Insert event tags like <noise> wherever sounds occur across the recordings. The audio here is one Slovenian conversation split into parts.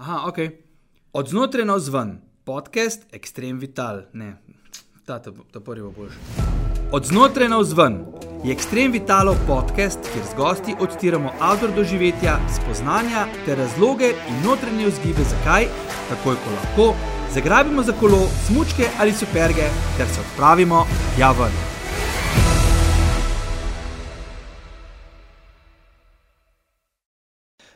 Aha, ok. Od znotraj na vzven, podcast Extreme Vital. Ne, ta, ta, ta prvi bo boljši. Od znotraj na vzven je Extreme Vitalo podcast, kjer z gosti odtiramo avtor doživetja, spoznanja ter razloge in notranje vzgibe, zakaj, takoj ko lahko, zagrabimo za kolo, smučke ali superge ter se odpravimo tja ven.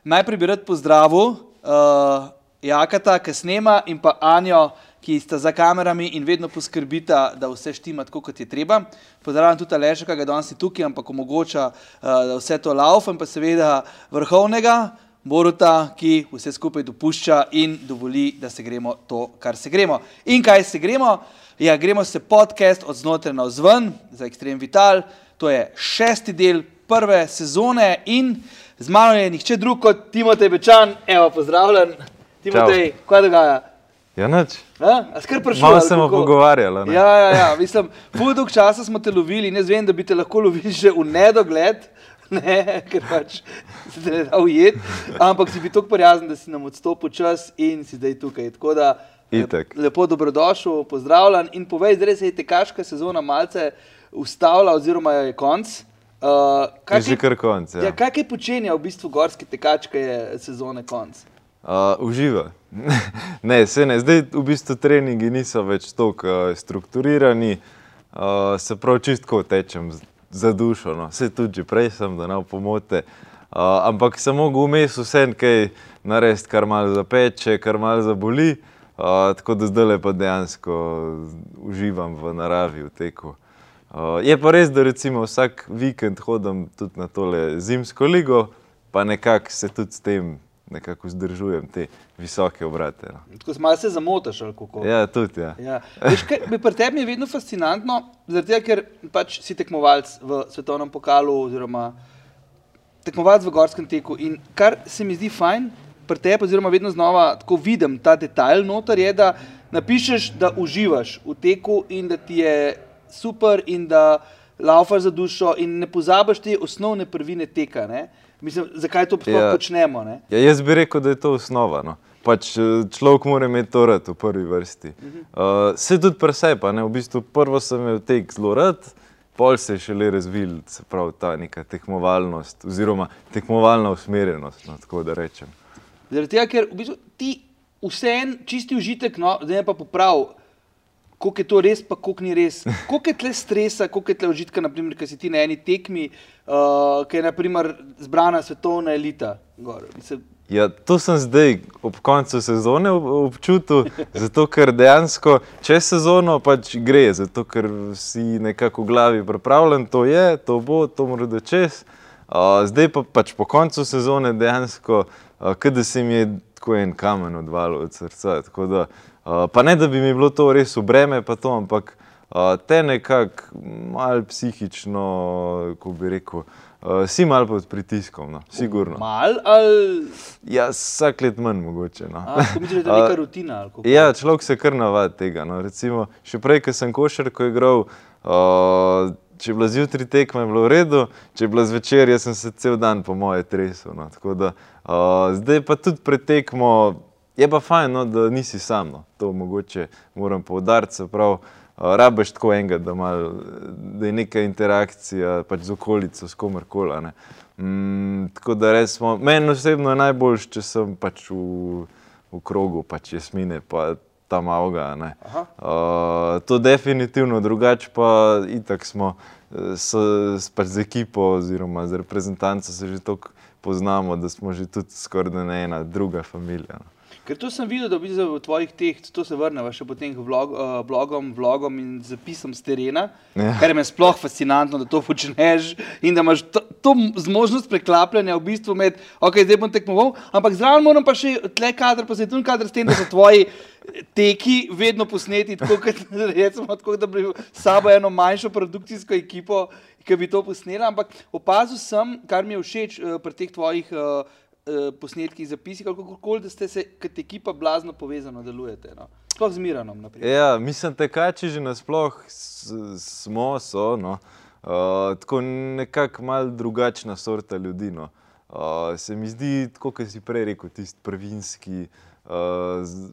Najprej bi rad pozdravil uh, Jakata, ki snema, in pa Anjo, ki sta za kamerami in vedno poskrbita, da vse štima tako, kot je treba. Pozdravljam tudi Aleša, ki ga danes je tukaj, ampak omogoča, uh, da vse to laufa, in pa seveda vrhovnega Boruta, ki vse skupaj dopušča in dovoli, da se gremo to, kar se gremo. In kaj se gremo? Ja, gremo se podcast od znotraj na vzven za Extreme Vital. To je šesti del prve sezone in z mano je nihče drug kot Timotej Bečan. Evo, pozdravljen. Timotej, kaj dogaja? Ja, nič. A? A skrb prišel? Malo kako? pogovarjali. ne? Ja, ja, ja. mislim, pol dolg časa smo te lovili jaz vem, da bi te lahko lovili že v nedogled, <laughs> ne, ker pač se te ne da ujet, ampak si bi tako prijazen, da si nam odstopil čas in si zdaj tukaj. Tako da Itak. lepo dobrodošel, pozdravljen in povej, zdaj se je tekaška sezona malce ustavila oziroma je konc. Uh, Je že kar konc. ja. Ja. kaj kaj počenja v bistvu gorski tekač, ki je sezone konc? Uh, uživa. <laughs> ne, se ne. Zdaj v bistvu treningi niso več tako uh, strukturirani, uh, se prav čistko tečem za dušo. No. Vse tudi prej sem, da ne pomote. Uh, ampak sem mogel vmes vse kaj narediti, kar malo zapeče, kar malo zaboli. Uh, tako da zdaj pa dejansko uživam v naravi, v teku. Uh, je pa res, da recimo vsak vikend hodim tudi na tole zimsko ligo, pa nekako se tudi s tem nekako vzdržujem te visoke obrate. No. Tako se malce zamotaš ali kako? Ja, tudi. Ja. Ja. Veš, kaj, pri tebi je vedno fascinantno, tega, ker pač si tekmovalec v svetovnem pokalu oziroma tekmovalec v gorskem teku. In kar se mi zdi fajn pri tebi, oziroma vedno znova tako vidim ta detajl noter, je, da napišeš, da uživaš v teku in da ti je super in da laufaš za dušo in ne pozabiš te osnovne prvine teka. Ne? Mislim, zakaj to Ja. počnemo? Ne? Ja, jaz bi rekel, da je to osnova. No. Pač eh, človek mora imeti to rad v prvi vrsti. Uh, se tudi pri sebi, a ne? v bistvu prvo sem imel tek zelo rad, pol se je šele razvil, se pravi ta neka tekmovalnost oziroma tekmovalna usmerjenost, no, tako da rečem. Zaradi tega, ker v bistvu ti vseen čisti užitek, no, zdaj pa poprav, koliko je to res, pa koliko ni res. <laughs> Koliko je tle stresa, koliko je tle užitka, naprimer, ker si ti na eni tekmi, uh, ki je naprimer zbrana svetovna elita. Gor. Mislim, Ja, to sem zdaj ob koncu sezone ob- občutil, <laughs> zato ker dejansko čez sezono pač gre, zato ker si nekako v glavi pripravljen, to je, to bo, to mora da čez. Uh, zdaj pa pač po koncu sezone dejansko, uh, kada se mi je tako en kamen odvalil od srca. tako Da, uh, pa ne, da bi mi bilo to res v breme, pa to, ampak uh, te nekako mal psihično, ko bi rekel, uh, si mal pod pritiskom, no, sigurno. mal ali Ja, vsak let manj mogoče. No. a, to misliš, da je <laughs> neka rutina? Ja, človek se kar navadi tega. No. Recimo, še prej, ko sem košarko igral, uh, če je bila zjutraj tekma, je bilo v redu, če je bila zvečer, jaz sem se cel dan po moje tresel. No. Tako Da, uh, zdaj pa tudi pred tekmo je pa fajn, no, da nisi sam. No. To mogoče moram poudariti. se pravi, Uh, rabiš tako enega, da, mal, da je neka interakcija pač z okolico, s komerkoli. Mm, tako da res meni osebno je najboljš, če sem pač v, v krogu, pač jasmine, pa tam avga. Uh, to definitivno, drugače pa itak smo eh, s, s, pač z ekipo oziroma z reprezentanco se že tako poznamo, da smo že tudi skoraj da ne ena druga familija. No. Ker to sem videl, da v, bistvu v tvojih teh, to se vrnemo še potem k vlog, uh, blogom, vlogom in zapisom z terena, ja. Kar je meni sploh fascinantno, da to počneš in da imaš to, to zmožnost preklapljanja v bistvu med, ok, zdaj bom tekmoval, ampak zraven moram pa še tle kader, pa se tu kader s tem, da so tvoji teki vedno posneti, tako kot <laughs> recimo, tako da bi sabo eno manjšo produkcijsko ekipo, ki bi to posnela, ampak opazil sem, kar mi je všeč uh, pri teh tvojih uh, uh, posnetkih, zapisih, kako koli, da ste se kot ekipa blazno povezano delujete. No. Sploh z Miranom. naprimer. Ja, mislim, tekači že nasploh smo, so. No. Uh, tako nekako mal drugačna sorta ljudi. No. Uh, se mi zdi, tako kot si prej rekel, tisti prvinski, uh,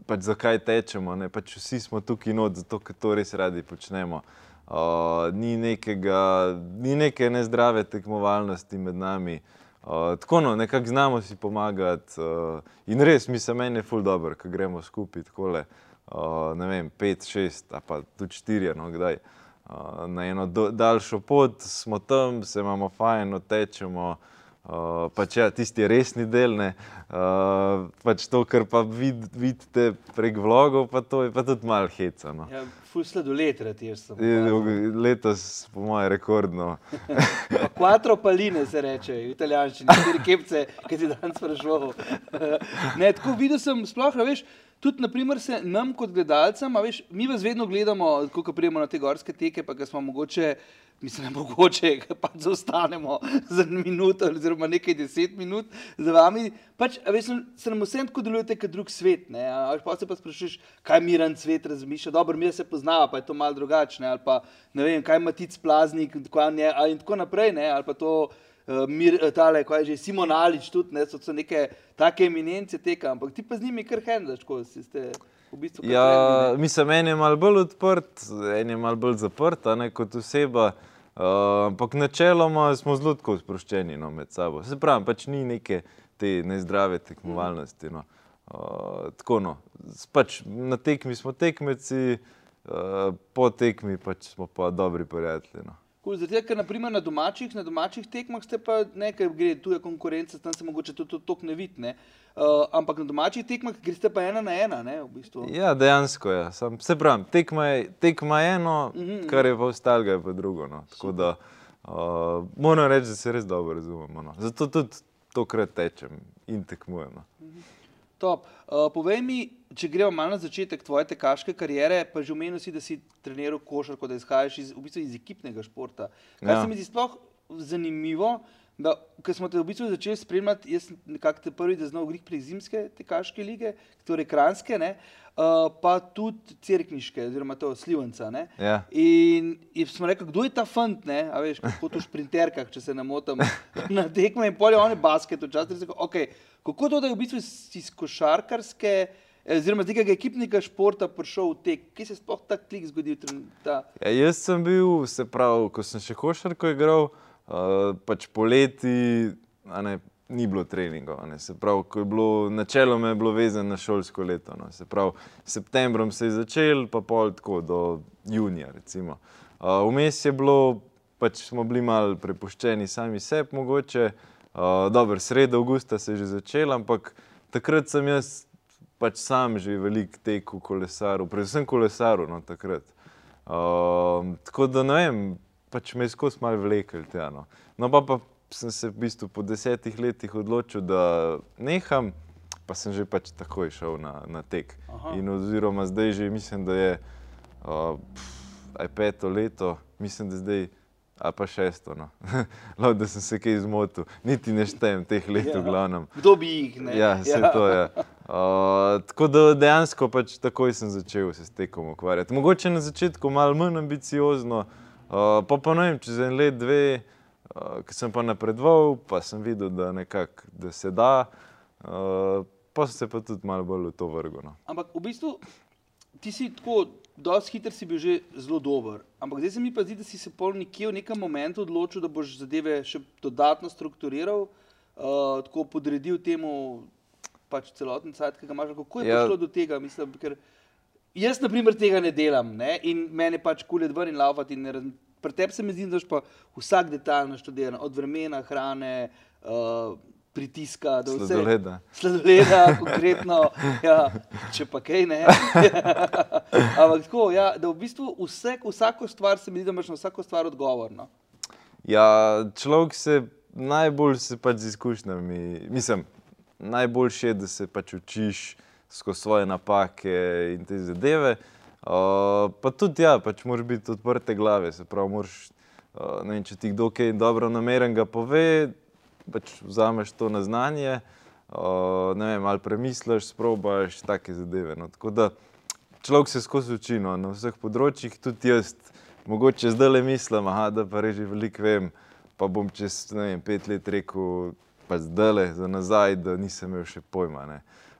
pač zakaj tečemo. Ne? Pač vsi smo tukaj not, zato ker to res radi počnemo. Uh, ni, nekega, ni neke nezdrave tekmovalnosti med nami. Uh, tako no, nekako znamo si pomagati. Uh, in res, mi se meni je ful dobro, ko gremo skupaj takole. Uh, ne vem, pet, šest, pa tudi štiri, no kdaj. Uh, na eno do, daljšo pot smo tam, se imamo fajn, tečemo. Uh, pač ja, tisti resni del, ne, uh, pač to, kar pa vid, vidite prek vlogov, pa to je pa tudi malo heca. No. Ja, ful sladoled, jaz sem. Letos, po moje, rekordno. <laughs> Quattro paline se reče, v italijanščini, štiri kepce, ki ti danes sprašval. <laughs> ne, tako videl sem, sploh, veš, tudi naprimer se nam kot gledalcem, veš, mi vas vedno gledamo, ko prijemo na te gorske teke, pa ga smo mogoče mislim, da mogoče pa zostanemo <laughs> za minuto, oziroma nekaj deset minut za vami. Pač, veš, se nam vsem tako delujete, kot drug svet. Pa se pa sprašuješ, kaj miren svet razmišlja. Dobro, mi se poznava, pa je to malo drugačne. Ali pa ne vem, kaj ima tic plaznik in tako naprej. Ne? Ali pa to. Uh, mir, eh, tale, kaj je že Simon Alič, tudi ne, so, so neke take eminence teka, ampak ti pa z njimi kar hendaš, ko si ste v bistvu. Ja, mislim, en je mal bolj odprt, en je mal bolj zaprt, ne kot oseba. Uh, ampak načeloma smo zelo sproščeni no, med sabo. Se pravi, pač ni neke te nezdrave tekmovalnosti. No. Uh, tako, no. pač na tekmi smo tekmeci, uh, po tekmi pač smo pa dobri prijatelji. No. Cool, zato, ker naprimer, na, domačih, na domačih tekmah ste pa nekaj, gre tu je konkurenca, tam se mogoče tudi to ne vidi. Ne? Uh, ampak na domačih tekmah greste pa ena na ena. Ne, v bistvu. Ja, dejansko je. Ja. Sam, se pravi, tekma je tekma eno, mm -hmm. kar je pa ostalo, je pa drugo. No. Tako da uh, moram reči, da se res dobro razumemo. No. Zato tudi tokrat tečem in tekmujem. No. Mm -hmm. Top. Uh, povej mi, če gremo malo na začetek tvoje tekaške kariere, pa že omenil si, da si treniral košarko, da izhajaš iz, v bistvu iz ekipnega športa. Kaj ja. se mi zdi sploh zanimivo, da ko smo te v bistvu začeli spremljati, jaz nekako te prvi, da znal grih pri zimske tekaške lige, torej kranske, ne, uh, pa tudi cerkniške, oziroma to slivanca. Ja. In, in smo rekli, kdo je ta fant, ne, a veš, kako to šprinterkah, če se ne motim, <laughs> na tekme in polje, one basket, včasih rekel, okej. Okay, Kako to, da je v bistvu iz košarkarske, eh, oziroma iz nekega ekipnega športa prišel v tek? Kje se je sploh ta klik zgodil? Ta... Ja, jaz sem bil, se pravi, ko sem še košarko igral, uh, pač poleti ne, ni bilo treningov. Se pravi, ko je bilo načeloma je bilo vezano na šolsko leto. No. Se pravi, septembrom se je začel, pa pol tako do junija. Uh, vmes je bilo, pač smo bili malo prepuščeni sami sebi, mogoče. Uh, dobro, sredo avgusta se je že začel, ampak takrat sem jaz pač sam že veliko tekel kolesarov, predvsem kolesarov. No, uh, tako da ne vem, pač me je skozi malo vlekel. Tja, no. no, pa, pa sem se v bistvu po desetih letih odločil, da neham, pa sem že pač takoj šel na, na tek. Aha. In oziroma zdaj že mislim, da je uh, pf, peto leto, mislim, da zdaj ali pa šesto. No. <laughs> Lov, da sem se kaj izmotil, niti ne štejem teh let, ja. v glavnem. Kdo bi jih ne? Ja, vse ja. to je. Ja. Uh, tako da dejansko pač takoj sem začel se s tekom ukvarjati. Mogoče na začetku malo manj ambiciozno, uh, pa pa ne vem, čez en let, dve, uh, ki sem pa napredoval, pa sem videl, da, nekak, da se da, uh, pa sem se pa tudi malo bolj v to vrgel. No. Ampak v bistvu ti si tako dosti hiter si bil že zelo dober. Ampak zdaj se mi pa zdi, da si se pol nekje v nekem momentu odločil, da boš zadeve še dodatno strukturiral, uh, tako podredil temu pač celoten sajt, ki ga imaš. Kako je ja. prišlo do tega? Mislim, ker jaz, na primer, tega ne delam ne? in meni pač kulet ven in laufati. Pri tebi se mi zdi, da boš pa vsak detajl naštudiran, od vremena, hrane. Uh, pritiska, da vse sledoleda. Sledoleda, <laughs> konkretno, ja, če pa kaj ne. <laughs> Ampak tako, ja, da v bistvu vse, vsako stvar se mi zdi, da imaš na vsako stvar odgovorno. Ja, človek se najbolj se pač z izkušnjami, mislim, najboljše je, da se pač učiš skozi svoje napake in te zadeve. Uh, pa tudi, ja, pač moraš biti odprte glave, se pravi, moraš, uh, ne vem, če ti kdo kaj dobro nameren ga pove, pač vzameš to na znanje, uh, ne vem, ali premisliš, sprobaš take zadeve. No. Tako da človek se skozi uči no, na vseh področjih, tudi jaz, mogoče zdaj le mislim, aha, da pa reži veliko vem, pa bom čez vem, pet let rekel, pa zdaj le za nazaj, da nisem imel še pojma. Ne. Uh,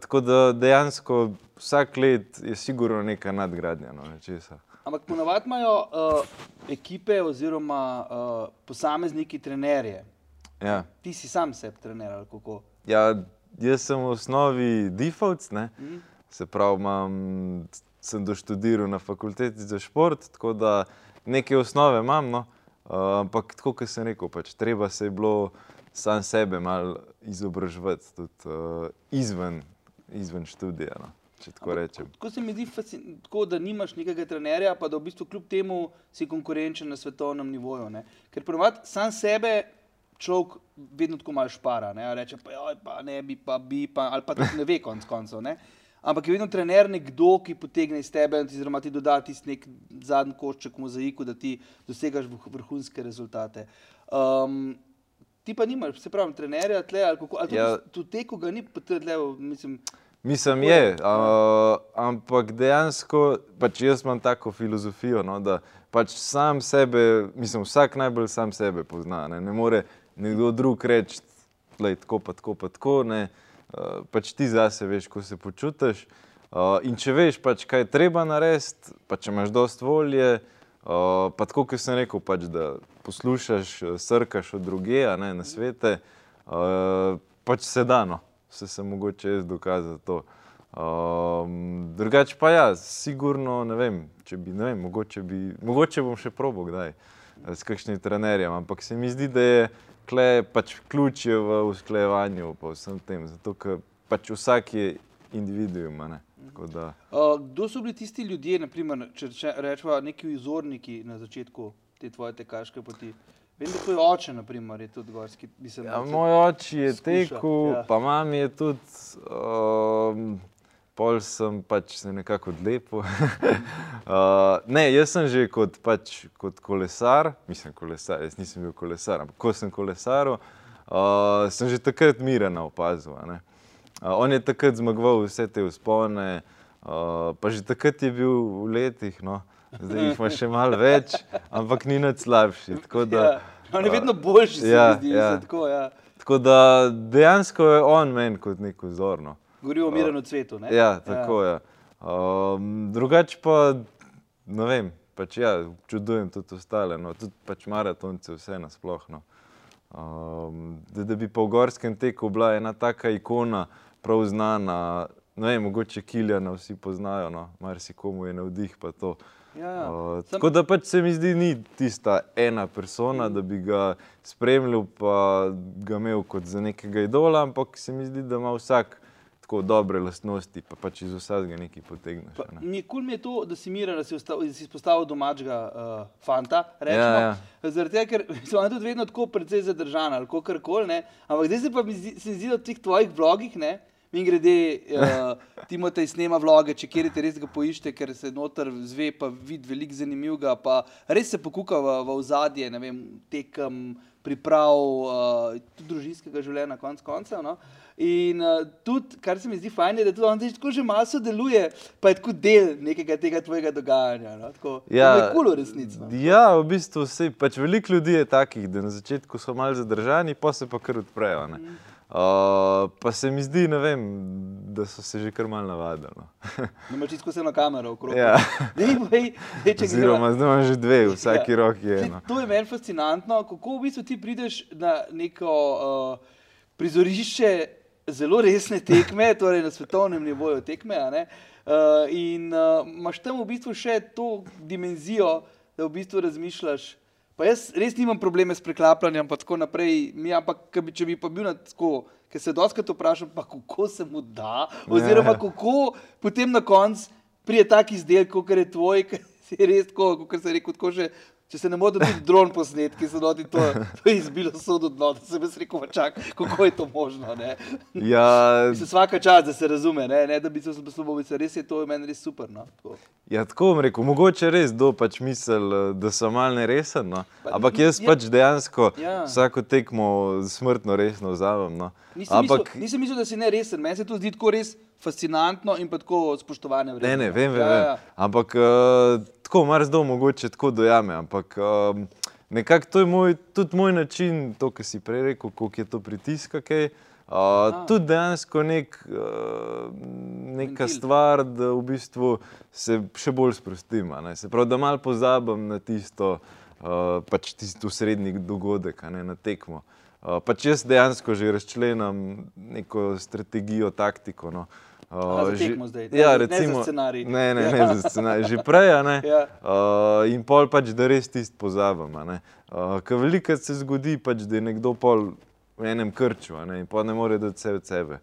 tako da dejansko vsak let je sigurno neka nadgradnja. No, nečesa. Ampak ponovadi imajo uh, ekipe oziroma uh, posamezniki trenerje. Ja. Ti si sam sebi trener ali kako? Ja, jaz sem v osnovi default, ne? Mhm. se pravi, imam, sem doštudiral na fakulteti za šport, tako da neke osnove imam. No? Uh, ampak tako, kot sem rekel, pač, treba se je bilo sam sebe malo izobraževati, tudi uh, izven, izven študija. No? Če tako rečem. Tako se mi zdi, tako, da nimaš nekega trenerja, pa da v bistvu kljub temu si konkurenčen na svetovnem nivoju. Ne? Ker ponovadi sam sebe človek vedno tako malo špara. Ne? Reče pa, joj, pa ne bi, pa bi, pa, ali pa tudi ne ve konc koncev. Ne? Ampak je vedno trener nekdo, ki potegne iz tebe, oziroma ti doda tisti nek zadnji košček mozaiku, da ti dosegaš vrh- vrhunske rezultate. Um, ti pa nimaš, se pravi, trenerja tle, ali kako, ali Ja. ja. tu teko ga ni, tle, mislim, Mislim, je, je, uh, ampak dejansko pač jaz imam tako filozofijo, no, da pač sam sebe, mislim, vsak najbolj sam sebe pozna. Ne, ne more nekdo drug reči, da je tako, pa tako, pa tako. Ne, uh, pač ti zase veš, ko se počutiš. Uh, in če veš, pač, kaj je treba narediti, pa če imaš dost volje, uh, pa tako, kot sem rekel, pač, da poslušaš, eh, srkaš od druge, a ne na svete, uh, pač se da. No se sem mogoče jaz dokazal to. Um, drugače pa ja, sigurno ne vem, če bi, ne vem, mogoče, bi, mogoče bom še probo kdaj eh, s kakšnim trenerjem, ampak se mi zdi, da je kle pač ključ je v usklajevanju pa vsem tem, zato ker pač vsak je individuum, ne. Da, Uh, kdo so bili tisti ljudje, naprimer, če reče- rečeva neki vzorniki na začetku te tvoje tekaške poti? Vem, da tvoj oče, naprimer, je tudi gorski. Mislim, Ja, moj oče je skuša, tekel, ja. pa mami je tudi, um, pol sem pač se nekako odlepil. <laughs> uh, ne, jaz sem že kot, pač, kot kolesar, mislim kolesar, jaz nisem bil kolesar, ampak ko sem kolesaril, uh, sem že takrat Mirena opazil. Uh, on je takrat zmagoval vse te vzpone, uh, pa že takrat je bil v letih, no. zdaj jih ima še malo več, ampak ni nič slabši. Da, Ja. On je vedno boljši, se ja, mi zdi. ja. Tako, ja. Tako da dejansko je on meni kot nek vzor. No. Govorijo o mirenem cvetu. Ne? Ja, tako je. Um, drugače pa ne vem, pač ja, čudujem tudi ostale, no, tudi pač maratonce, vse nasplošno. Um, da, da bi po gorskem teku bila ena taka ikona, prav znana, ne vem, mogoče Kiljana vsi poznajo, no, marsikomu je navdih pa to. Ja, ja. Uh, Sam- tako da pač se mi zdi, ni tista ena persona, da bi ga spremljal, pa ga imel kot za nekega idola, ampak se mi zdi, da ima vsak tako dobre lastnosti, pa pač iz vsega nekaj potegneš. Pa, ne. je kul mi je to, da si miren, da si, da si izpostavil domačega uh, fanta. Rečemo, Ja, ja. Zaradi tega, ker <laughs> so oni tudi vedno tako precej zadržani ali kar koli. Ampak zdaj se pa mi zdi, se zdi, da v teh tvojih vlogih, ne, mi grede, uh, Timotej snema vloge, če kjerite res ga poiščete, ker se noter zve, pa vidi veliko zanimivega, pa res se pokuka v, v ozadje, ne vem, tekem, priprav, uh, tudi družinskega življenja, konc koncev. No? In uh, tudi, kar se mi zdi fajn, je, da tudi on zdaj tako že malo sodeluje, pa je tako del nekega tega tvojega dogajanja. No? Tako, Ja, to je kul v resnici. No? Ja, v bistvu vse, pač veliko ljudi je takih, da na začetku so malo zadržani, pa se pa kar odprejo. ne. Uh, pa se mi zdi, vem, da so se že kar malo navadili. No. <laughs> Imaš čisto vse na kamero okrog. Ja. Dej, bej, dej, Oziroma, zdaj imam že dve, vsaki Ja. roki je eno. To je meni fascinantno, kako v bistvu ti prideš na neko uh, prizorišče zelo resne tekme, torej na svetovnem nivoju tekme. Uh, in uh, imaš tam v bistvu še to dimenzijo, da v bistvu razmišljaš. Pa jaz res nimam probleme s preklapljanjem, pa tako naprej. Mi, ampak, bi, če bi pa bil na tako, ker se doskrat vprašam, pa kako se mu da, oziroma Ja. kako potem na koncu prije tak izdelek, kot je tvoj, <laughs> ki je res tako, kot se reče, tako že. Če se ne motim, tudi dron posnetki so doti to, to je izbilo sodo dno, da se bi rekel, čak, kako je to možno. Ne? Ja, Mislim, vsaka čas, da se razume, ne, ne da bi se slabo, res je to meni res super. No? Tako. Ja, tako bom rekel, mogoče res do pač misel, da sem mal neresen. No. Pa, Ampak jaz ja. pač dejansko Ja. vsako tekmo smrtno resno vzamem. No. Nisem, Ampak mislil, nisem mislil, da si ne resen, meni se to zdi tako res fascinantno in pa tako spoštovane vredno. ne, ne, vem, vem. Ja, vem. ja. Ampak uh, tako marsikdo mogoče tako dojame. Ampak um, nekako to je moj, tudi moj način, to, kar si prej rekel, koliko je to pritiska. Kaj, Uh, tudi dejansko nek, uh, neka Ventil. stvar, da v bistvu se še bolj sprostim. Se pravi, da malo pozabim na tisto, uh, pač tisti osrednji dogodek, ne na tekmo. Uh, pač jaz dejansko že razčlenim neko strategijo, taktiko. No. A, za že- zdaj, ne Ja, za- ne za recimo, scenarij. Ne, ne, ne Ja. za scenarij. Že prej, a ne. <laughs> Ja. Uh, in pol pač, da res tisto pozabim. a ne. Uh, Ker veliko se zgodi, pač, da je nekdo pol v enem krču ne, in pa ne more dati vse od sebe.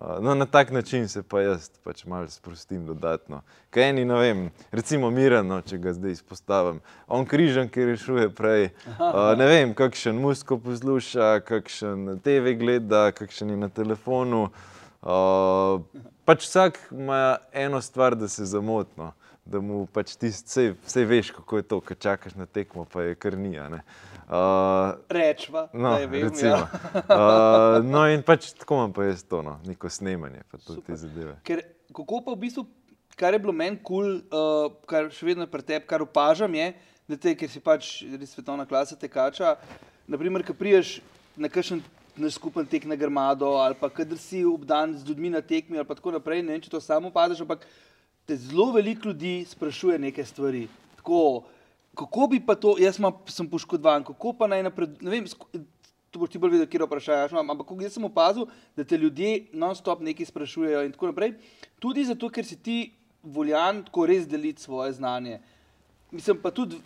Uh, no, na tak način se pa jaz pač malo sprostim dodatno. Kaj eni, ne vem, recimo Mirano, če ga zdaj izpostavim. On križan, ki rešuje prej. Uh, ne vem, kakšen musko posluša, kakšen TV gleda, kakšen je na telefonu. Uh, pač vsak ima eno stvar, da se zamotno, da mu pač tisti, vse veš, kako je to, ko čakaš na tekmo, pa je kar ni. Uh, Rečva, No, da je vem, recimo. ja. uh, no, in pač tako imam pa jaz to, no, neko snemanje, pa tudi te zadeve. Ker kako pa v bistvu, kar je bilo meni kul, cool, uh, kar še vedno pri tebi, kar opažam, je, da te, ker si pač res svetovna klasa tekača, naprimer, ko priješ na kakšen naš skupen tek na grmado ali pa kadar si obdan z ljudmi na tekmi ali pa tako naprej, ne vem, če to samo opaziš, ampak te zelo veliko ljudi sprašuje neke stvari. Tako, kako bi pa to, jaz imam, sem poškodovan, kako pa naj napred, ne vem, to boš ti bolj videl, kje vprašaš, ampak kako jaz sem opazil, da te ljudje non-stop nekaj sprašujejo in tako naprej. Tudi zato, ker si ti voljan tako res deliti svoje znanje. Mislim pa tudi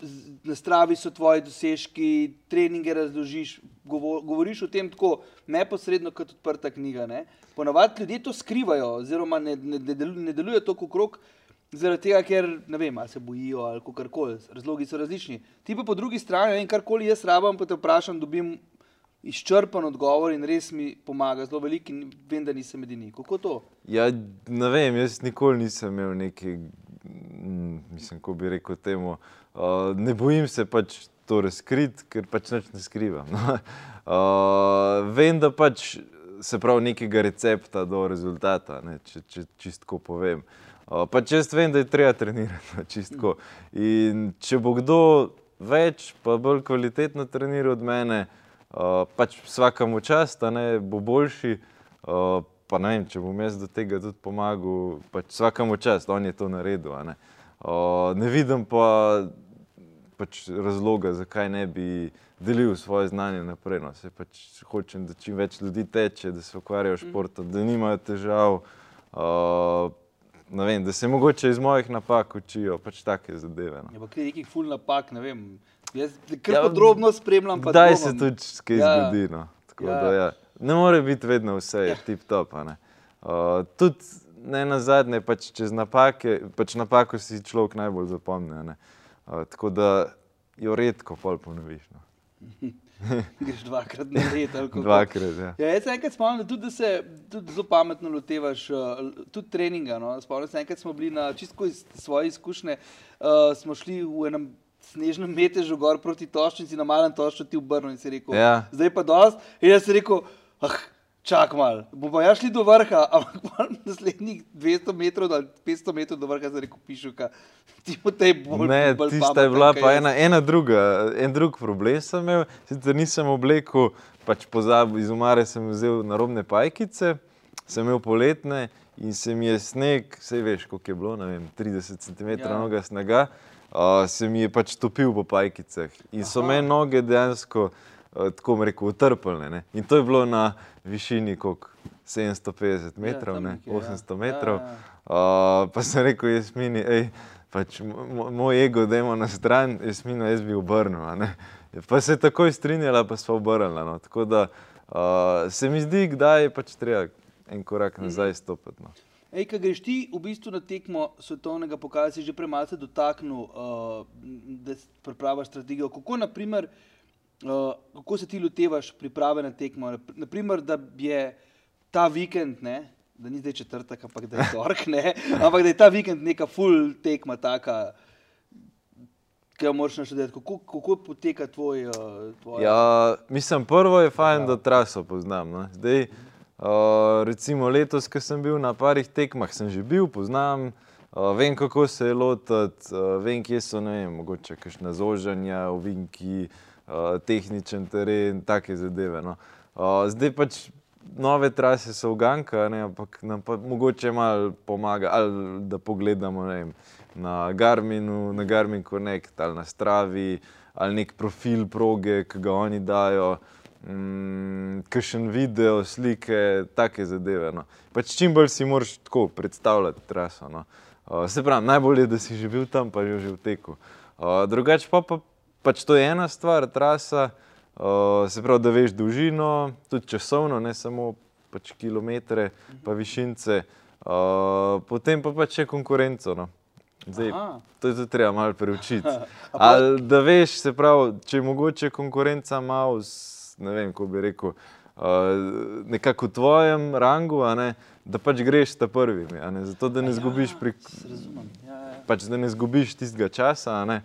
na stravi so tvoji dosežki, treninge razložiš, govo- govoriš o tem tako neposredno kot odprta knjiga. Ne? Ponavadi ljudje to skrivajo, oziroma ne, ne, ne, delu- ne delujejo tako krok, zaradi tega, ker ne vem, ali se bojijo ali karkoli. Razlogi so različni. Ti pa po drugi strani, vem, karkoli jaz rabim, pa te vprašam, dobim izčrpen odgovor in res mi pomaga zelo veliko in vem, da nisem edini. Kako to? Ja, ne vem, jaz nikoli nisem imel neke, mm, mislim, ko bi rekel temu, uh, ne bojim se pač to razkriti, ker pač nič ne skrivam. No. Uh, <laughs> vem, da pač se pravi nekega recepta do rezultata, ne, če, če čistko povem. Uh, pač jaz vem, da je treba trenirati, no, čistko. In če bo kdo več, pa bolj kvalitetno treniral od mene, uh, pač vsakemu čast, a ne bo boljši. Uh, pa ne vem, če bom jaz do tega tudi pomagal, pač vsakemu čast, on je to naredil. Ne. Uh, ne vidim pa pač razloga, zakaj ne bi delil svoje znanje naprej. No. Se pač hočem, da čim več ljudi teče, da se ukvarjajo s športom, da nimajo težav. Uh, ne vem, da se mogoče iz mojih napak učijo, pač take zadeve. No. Je pa kaj nekih ful napak, ne vem. Jaz kar Ja, ja, podrobno spremljam. Kdaj dvomim. se tudi kaj Ja. zgodi. No. Tako Ja. Da, ja. Ne more biti vedno vse ja. tip top. ne. Uh, tudi ne na zadnje, pač čez napake, pač napako si človek najbolj zapomni. Uh, tako da jo redko pol ponoviš. No. <laughs> Greš dvakrat na let. ali kako. Dvakrat. Ja. Ja, jaz se enkrat spomnim, tudi, da se tudi zelo pametno lotevaš, tudi treninga. No? Spomnim se, enkrat smo bili na čisto iz svoje izkušnje, uh, smo šli v enem snežnem metežu gor proti Toščici, na malem Tošču ti v Brnu in si rekel, Ja. zdaj pa dost. In jaz sem rekel, ah, čak mal, bomo ja šli do vrha, <laughs> ampak naslednjih 200 metrov ali 500 metrov do vrha sem rekel, pišuka, ti po tej bolj Ne, bolj tista je bila pa jaz." ena, ena druga, en drug problem sem imel, sicer nisem oblekel, pač pozabil, iz umare sem vzel narobne pajkice, sem imel poletne in se mi je sneg, vse veš, koliko je bilo, ne vem, 30 cm Ja. noga snega, uh, se mi je pač topil po pajkicah in so Aha. me noge dejansko, tako bom rekel, utrpljene. Ne? In to je bilo na višini, koliko 750 metrov, tam ne, nekje, ja. 800 metrov. Ja, ja. Uh, pa sem rekel, jaz mini, ej, pač mo- mo- moj ego, da imamo na stran, jaz mini, jaz bi obrnil. Pa se je takoj strinjala, pa smo obrnili. No. Tako da uh, se mi zdi, kdaj je pač treba en korak nazaj stopiti. No. Ej, kaj greš ti v bistvu na tekmo svetovnega pokala, si že prej malce dotaknil, uh, da pripravaš strategijo. Kako, naprimer, uh, kako se ti lotevaš priprave na tekmo? Nap- Naprimer, da je ta vikend, ne, da ni zdaj četrtek, ampak da je torek, ne, <laughs> ampak da je ta vikend neka full tekma, taka, ki jo moraš naštudirati. Kako, kako poteka tvoj? Uh, tvoja... Ja, mislim, prvo je fajn, da traso poznam. No. Zdaj, uh, recimo letos, ko sem bil na parih tekmah, sem že bil, poznam, uh, vem, kako se je lotiti, uh, vem, kje so, ne vem, mogoče kakšna zožanja, ovinki, uh, tehničen teren, take zadeve. No. Uh, zdaj pač nove trase so uganka, ne, ampak nam pa mogoče malo pomaga, ali da pogledamo vem, na Garminu, na Garmin Connect ali na Stravi, ali nek profil proge, ki ga oni dajo, mm, kakšen video, slike, take zadeve. No. Pač čim bolj si moraš tako predstavljati traso. No. Uh, se pravi, najbolje je, da si že bil tam, pa že v teku. Uh, drugače pa, pa pač to je ena stvar, trasa. Uh, se pravi, da veš dolžino, tudi časovno, ne samo pač kilometre, pa višince, uh, potem pa pač še konkurenco. No. Zdaj, to je tudi treba malo preučiti. <laughs> Ali da veš, se pravi, če je mogoče konkurenca malo, ne vem, kako bi rekel, uh, nekako v tvojem rangu, ne, da pač greš ta prvi, zato da ne zgubiš, pri, ja, ja. pač, da ne zgubiš tistega časa. Ne,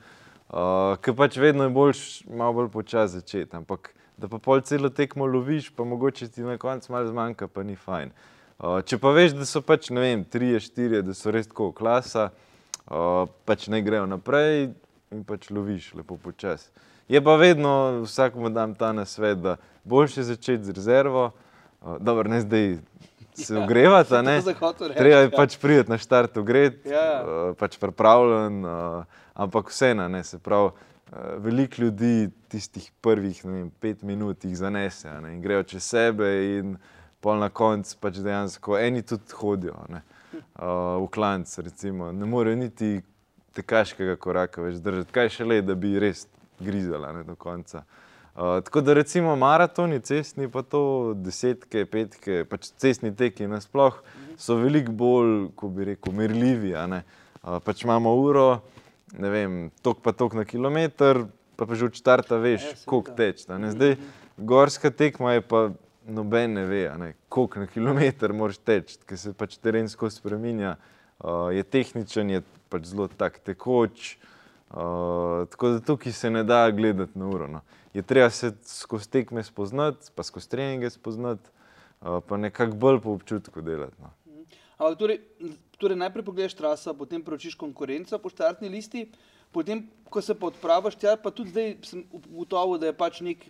uh, Uh, Ker pač vedno je boljš, malo bolj počasi začeti. Ampak da pa pol celo tekmo loviš, pa mogoče ti na koncu malo zmanjka, pa ni fajn. Uh, če pa veš, da so pač ne vem, tri, štiri, da so res tako klasa, uh, pač ne grejo naprej in pač loviš lepo počasi. Je pa vedno vsakmu dam ta nasvet, da boljše začeti z rezervo, uh, dobro, ne zdaj. <laughs> Se ja, ogrevati, ne? Treba je ja. pač priti na štart, ogreti, ja. uh, pač pripravljen. Uh, ampak vseeno, ne se pravi. Uh, veliko ljudi tistih prvih vem, pet minut jih zanese ne, in grejo čez sebe, in pol na koncu pač dejansko eni tudi hodijo ne, uh, v klanc. Recimo. Ne morejo niti tekaškega koraka več držati, kaj še le, da bi res grizala ne, do konca. Uh, tako da recimo maratoni, cestni, pa to desetke, petke, pač cestni teki nasplošno so veliko bolj, ko bi rekel, merljivi. Uh, pač imamo uro, ne vem, tok pa tok na kilometr, pa, pa že od četrta veš, ja, koliko teč. Zdaj, gorska tekma je pa noben ne ve, ne, koliko na kilometr moraš teč, ker se pač terensko spreminja, uh, je tehničen, je pač zelo tak tekoč. Uh, tako da tukaj se ne da gledati na uro. No. Je treba se skozi tekme spoznati, pa skozi treninge spoznati, uh, pa nekako bolj po občutku delati. No. Ampak torej, torej najprej pogledaš traso, potem preučiš konkurenco po štartni listi, potem, ko se pa odpraviš tja, pa tudi zdaj sem ugotovil, da je pač nek,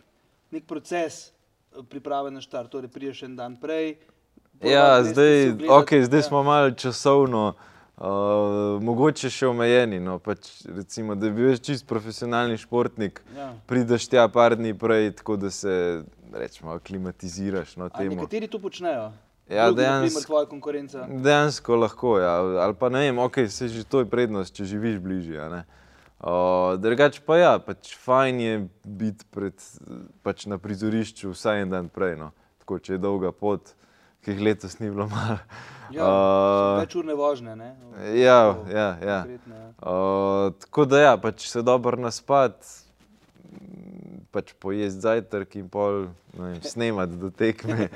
nek proces eh, priprave na štart, torej priješ en dan prej. Ja, zdaj, okay, zdaj ja. smo malo časovno, uh, mogoče še omejeni. No, pač, recimo, da bi bil čist profesionalni športnik, ja. prideš tja par dni prej, tako da se rečemo, aklimatiziraš. No, nekateri to počnejo. Ja, dejansko, dejansko lahko. Ja. Ali pa ne vem, okay, se že to je prednost, če živiš bližje. Drugače pa ja, pač fajn je biti pred, pač na prizorišču vsaj en dan prej. No. Tako, če je dolga pot, ki jih letos ni bilo malo. Ja, uh, več urne vožnje. Ja, ja, ja. Uh, tako da ja, pač se dobro naspati pač pojesti zajtrk in pol vem, snemati do tekme.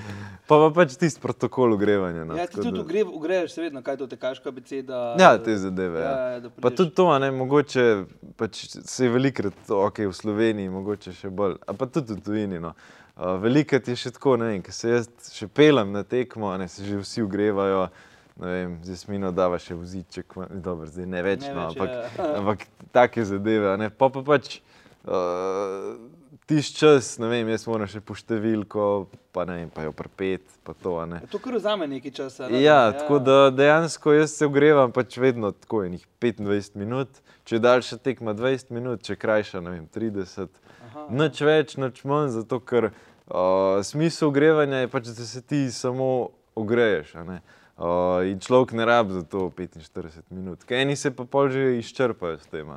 Pa pa pač tisti protokol ogrevanja. No, ja, ti tudi da... ogreješ, se vedno, kaj to tekaš, kaj abeceda. Ja, te zadeve. Ja. Ja, ja pa tudi to, ne, mogoče pač se je velikrat, ok, v Sloveniji, mogoče še bolj, a pa tudi v tujini. No. Uh, velikrat je še tako, ne vem, ker se jaz še pelem na tekmo, ne se že vsi ogrevajo. Vem, zdaj smo ino dava še voziček, dobro, zdaj ne več, ne no, več ampak, ja. <laughs> ampak take zadeve. Pa pa pač uh, tiš čas, ne vem, jaz moram še po številko, pa ne vem, pa jo prepet, pa to. Ne. To kar vzame nekaj časa. Ja, ja, tako da dejansko jaz se ogrevam pač vedno tako enih 25 minut, če daljša tekma 20 minut, če krajša, ne vem, 30. Aha, nič ja. več, nič manj, zato ker uh, smisel ogrevanja je pač, da se ti samo ogreješ. Uh, in človek ne rabi za to 45 minut, ker eni se pa pol že izčrpajo s tem.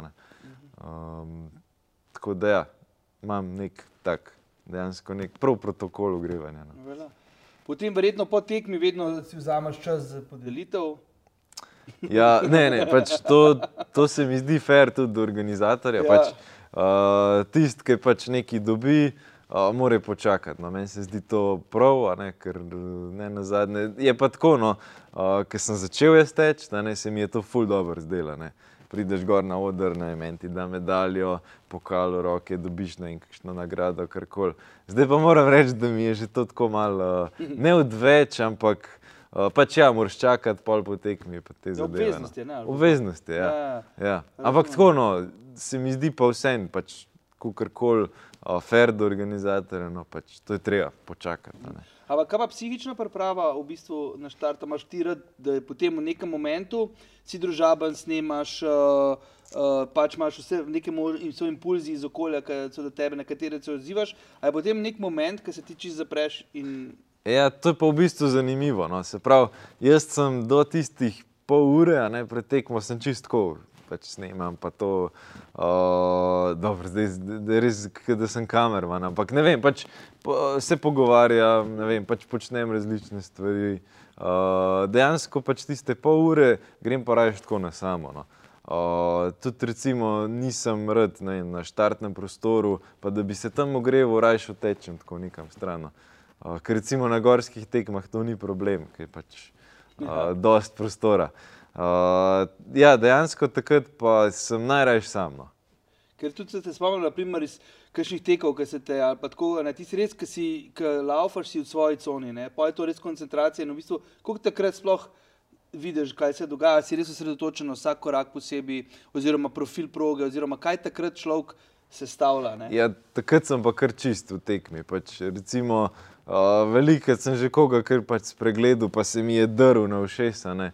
Um, tako da ja imam nek tak, dejansko nek prav protokol ogrevanja. No. Potem, verjetno po tekmi, vedno si vzameš čas za podelitev. Ja, ne, ne, pač to, to se mi zdi fair tudi do organizatorja. Ja. Pač, uh, Tisti, ki pač nekaj dobi, uh, mora počakati. No. Meni se zdi to prav, ne, ker ne na zadnje. Je pa tako, no, uh, ker sem začel jaz teči, da se mi je to ful dobro zdelo prideš gor na oder, ne vem, ti da medaljo, pokal v roke, dobiš na nekakšno nagrado, karkoli. Zdaj pa moram reči, da mi je že to tako malo, <laughs> ne odveč, ampak uh, pač ja, moraš čakati pol po tekmi, pa te zadeve. No. Obveznosti, ne? Obveznosti, ja. ja. ja. Ampak tako, no, se mi zdi pa vsem, pač, kakorkoli. Fair do organizatorja, no pač to je treba počakati. Ampak kaj pa psihična priprava v bistvu na štart, imaš ti rad, da je potem v nekem momentu si družaben, snemaš, uh, uh, pač imaš vse neke in so impulzi iz okolja, ki so do tebe, na katere se odzivaš, a je potem nek moment, ko se ti čisto zapreš in Ja, to je pa v bistvu zanimivo. No. Se pravi, jaz sem do tistih pol ure, ne pred tekmo, sem čistko. Pač snemam pa to, uh, dobro, zdaj je res, da sem kamerman, ampak ne vem, pač po, se pogovarjam, ne vem, pač počnem različne stvari. Uh, dejansko pač tiste pol ure grem pa raje tako na samo. No. Uh, tudi recimo nisem rad ne, vem, na štartnem prostoru, pa da bi se tam ogreval, raje utečem tako nekam stran. Uh, ker recimo na gorskih tekmah to ni problem, ker je pač uh, dost prostora. Uh, ja, dejansko takrat pa sem najrajši sam. No. Ker tudi se te spomnim, naprimer, iz kakšnih tekov, ki se te, ali pa tako, ne, ti si res, ki si, ki laufaš si v svoji coni, ne, pa je to res koncentracija in v bistvu, koliko takrat sploh vidiš, kaj se dogaja, si res osredotočen na vsak korak posebej, oziroma profil proge, oziroma kaj takrat človek sestavlja, ne. Ja, takrat sem pa kar čist v tekmi. Pač, recimo, velikokrat sem že koga kar pač spregledal, pa se mi je drl na ušesa. ne.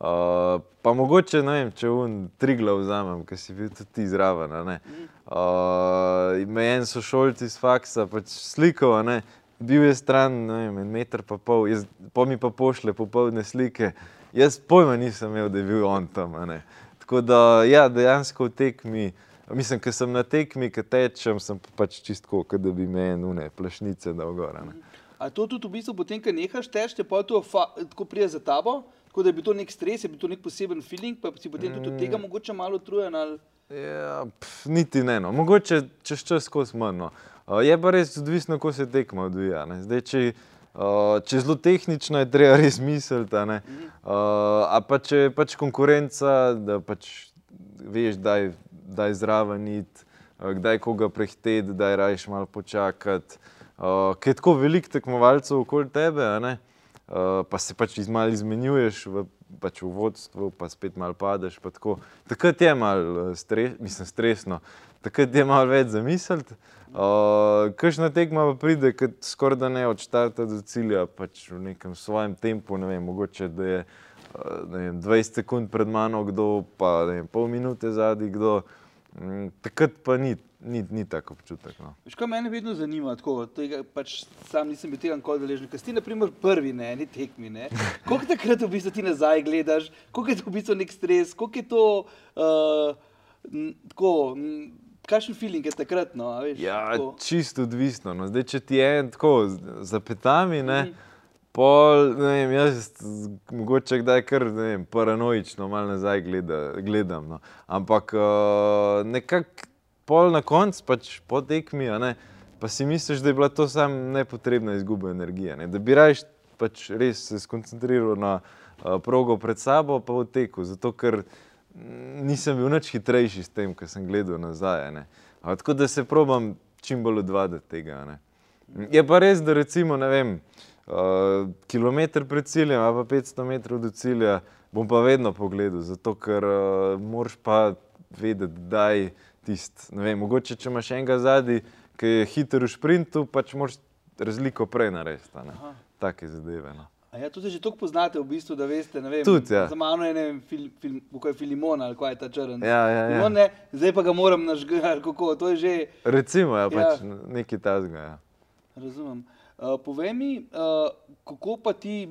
Uh, pa mogoče ne vem, če un tri glav vzamem, ker si bil tudi ti zraven. ne. Uh, me en sošolc iz faksa pač slikal, ne. bil je stran, ne vem, en meter pa pol, jaz, pa mi pa pošle popoldne slike. Jaz pojma nisem imel, da je bil on tam. ne. Tako da, ja, dejansko v tekmi, mislim, ker sem na tekmi, ki tečem, sem pa pač čistko, kot da bi me ene plašnice dal gor. ne. A to tudi v bistvu potem, ko nehaš teči, te pa to tako prije za tabo, tako da je bil to nek stres, je bil to nek poseben feeling, pa si potem tudi od tega mogoče malo utrujen ali... Ja, pf, niti ne, no. mogoče čez čas skozi manj. No. Uh, je pa res odvisno, kako se tekma odvija. ne. Zdaj, če, uh, če je zelo tehnično, je treba res misliti. Uh, a pa če je pač konkurenca, da pač veš, kdaj, kdaj zraven iti, uh, kdaj koga prehiteti, kdaj rajš malo počakati. Uh, ker je tako veliko tekmovalcev okoli tebe, uh, pa se pač malo izmenjuješ v, pač v vodstvu, pa spet malo padeš. pa tako. Takrat je malo stres, mislim, stresno, takrat je malo več zamisliti. Uh, Kakšna tekma pa pride, ki skoraj da ne od štarta do cilja, pač v nekem svojem tempu, ne vem, mogoče da je vem, 20 sekund pred mano kdo, pa vem, pol minute zadnji kdo. Mm, takrat pa ni, ni, ni tako občutek. No. Veš, kaj mene vedno zanima, tako, tega pač sam nisem bil tega nikoli deležen, ker si ti, na primer, prvi na eni tekmi, ne? Koliko takrat v bistvu ti nazaj gledaš, koliko je to v bistvu nek stres, koliko je to, uh, m, tako, m, kakšen feeling je takrat, no, veš? Ja, tako. čisto odvisno. No. Zdaj, če ti je tako z- za petami, ne, pol, ne vem, jaz mogoče kdaj kar vem, paranoično malo nazaj gleda, gledam. No. Ampak uh, nekako pol na koncu, pač po tekmi, ne, pa si misliš, da je bila to samo nepotrebna izguba energije. Ne. Da bi raje pač res se skoncentriral na uh, progo pred sabo, pa v teku. Zato, ker nisem bil nič hitrejši s tem, kar sem gledal nazaj. ne. A, tako da se probam čim bolj odvaditi tega. ne. Je pa res, da recimo, ne vem, uh, kilometr pred ciljem, ali pa 500 metrov do cilja, bom pa vedno pogledal, zato ker uh, moraš pa vedeti, da je tisti. Mogoče če imaš enega zadnji, ki je hiter v sprintu, pač moraš razliko prej narediti. Take zadeve. No. A ja, se že tako poznate, v bistvu, da veste, vem. Tudi, ja. Za mano je, ne vem, fil, fil, kako je Filimon ali kaj je ta črn. Ja, ja, ja. Filimon, ne, zdaj pa ga moram nažgati, kako, to je že, Recimo, ja, pač Ja. nekaj tazga. Ja. razumem. Uh, povej mi, uh, kako pa ti,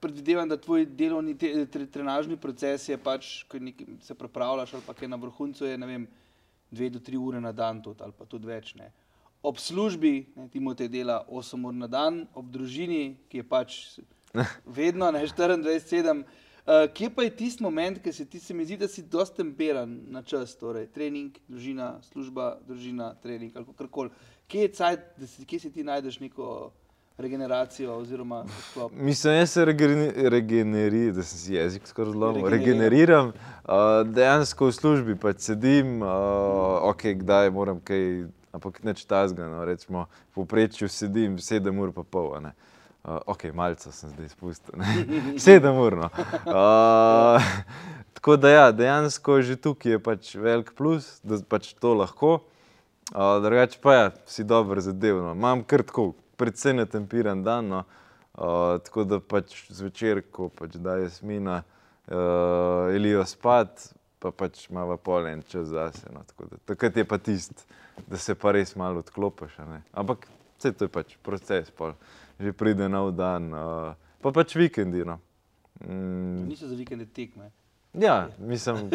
predvidevam, da tvoj delovni, te, tre, trenažni proces je pač, ko nekaj se pripravljaš ali pa kaj na vrhuncu je, ne vem, dve do tri ure na dan tudi, ali pa tudi več. Ne. Ob službi, ne, Timotej dela 8 ur na dan, ob družini, ki je pač <laughs> vedno ne 24-7. Uh, kje pa je tisti moment, ki se ti se mi zdi, da si dosti temperan na čas, torej trening, družina, služba, družina, trening ali karkoli. Kje je cajt, da si, kje si ti najdeš neko regeneracijo oziroma sklop? Mislim, jaz se regeneriram, da sem si jezik skoraj zlomil. Regeneriram. Regeneriram, uh, dejansko v službi pač sedim, uh, ok, kdaj moram kaj, ampak neč tazga, no, recimo, v povprečju sedim 7 ur pa pol. ne. Uh, ok, malce sem zdaj spustil, ne. <laughs> 7 ur. No. Uh, tako da ja, dejansko že tukaj je pač velik plus, da pač to lahko. Drugače pa ja, si dobro zadev. No. Imam kar tako, predvsem netempiran dan, no. uh, tako da pač zvečer, ko pač da jasmina, uh, ilijo spat, pa pač malo polen čas zase. No. Tako da, takrat je pa tisti, da se pa res malo odklopiš. Ampak vse to je pač proces, pol. že pride nov dan, uh, pa pač vikendi. No. Mm, Niso za vikende tekme. Ja, mislim,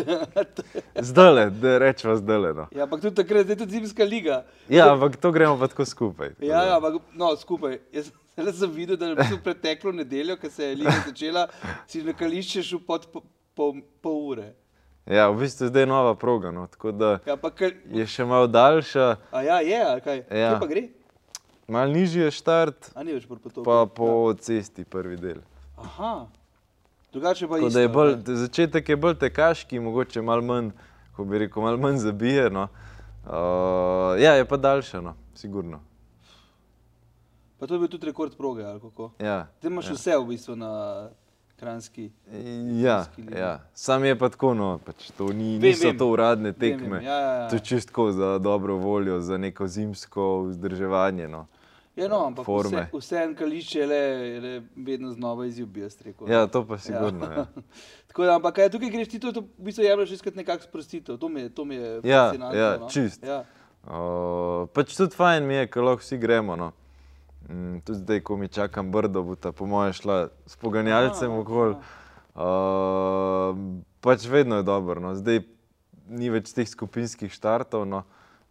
zdaj, da rečemo zdaj. No. Ja, ampak tudi takrat, je tudi zimska liga. Ja, ampak to gremo pa tako skupaj. tako Ja, ja, ampak no, skupaj. Jaz sem, videl, da je v preteklo nedeljo, ko se je liga začela, si na kališče šel pod pol po, po ure. ja, v bistvu zdaj je nova proga, no, tako da Ja, pa kar, je še malo daljša, a ja, je, ali kaj? Ja. Kje pa gre? malo nižji je štart, A po potoku. pa po cesti prvi del. Aha. Drugače pa isto. je bolj, ne? začetek je bolj tekaški, mogoče malo manj, ko bi rekel, malo manj zabije. No. Uh, ja, je pa daljša, no, sigurno. Pa to je bil tudi rekord proge, ali kako? Ja, Ti imaš ja. vse v bistvu na kranski. Ja, Kranjski ligi. ja. sam je pa tako, no, pač to ni, Vem, niso vem. to uradne Vem, tekme. vem, ja, ja, ja. To je čisto za dobro voljo, za neko zimsko vzdrževanje. No. Ja, no, ampak Forme. vse, vse en kališče le, je le vedno znova izziv, bi jaz rekel. Ja, to pa sigurno. Ja. <laughs> Tako da, ampak kaj, tukaj greš ti to, to v bistvu jemliš iskati nekakšno sprostitev. To mi je, to mi je Ja, fascinantno. ja, no. čist. Ja. Uh, pač tudi fajn mi je, ker lahko vsi gremo. No. Mm, tudi zdaj, ko mi čakam brdo, bo ta po moje šla s poganjalcem Aha, okoli. Uh, pač vedno je dobro. No. Zdaj ni več teh skupinskih štartov, no.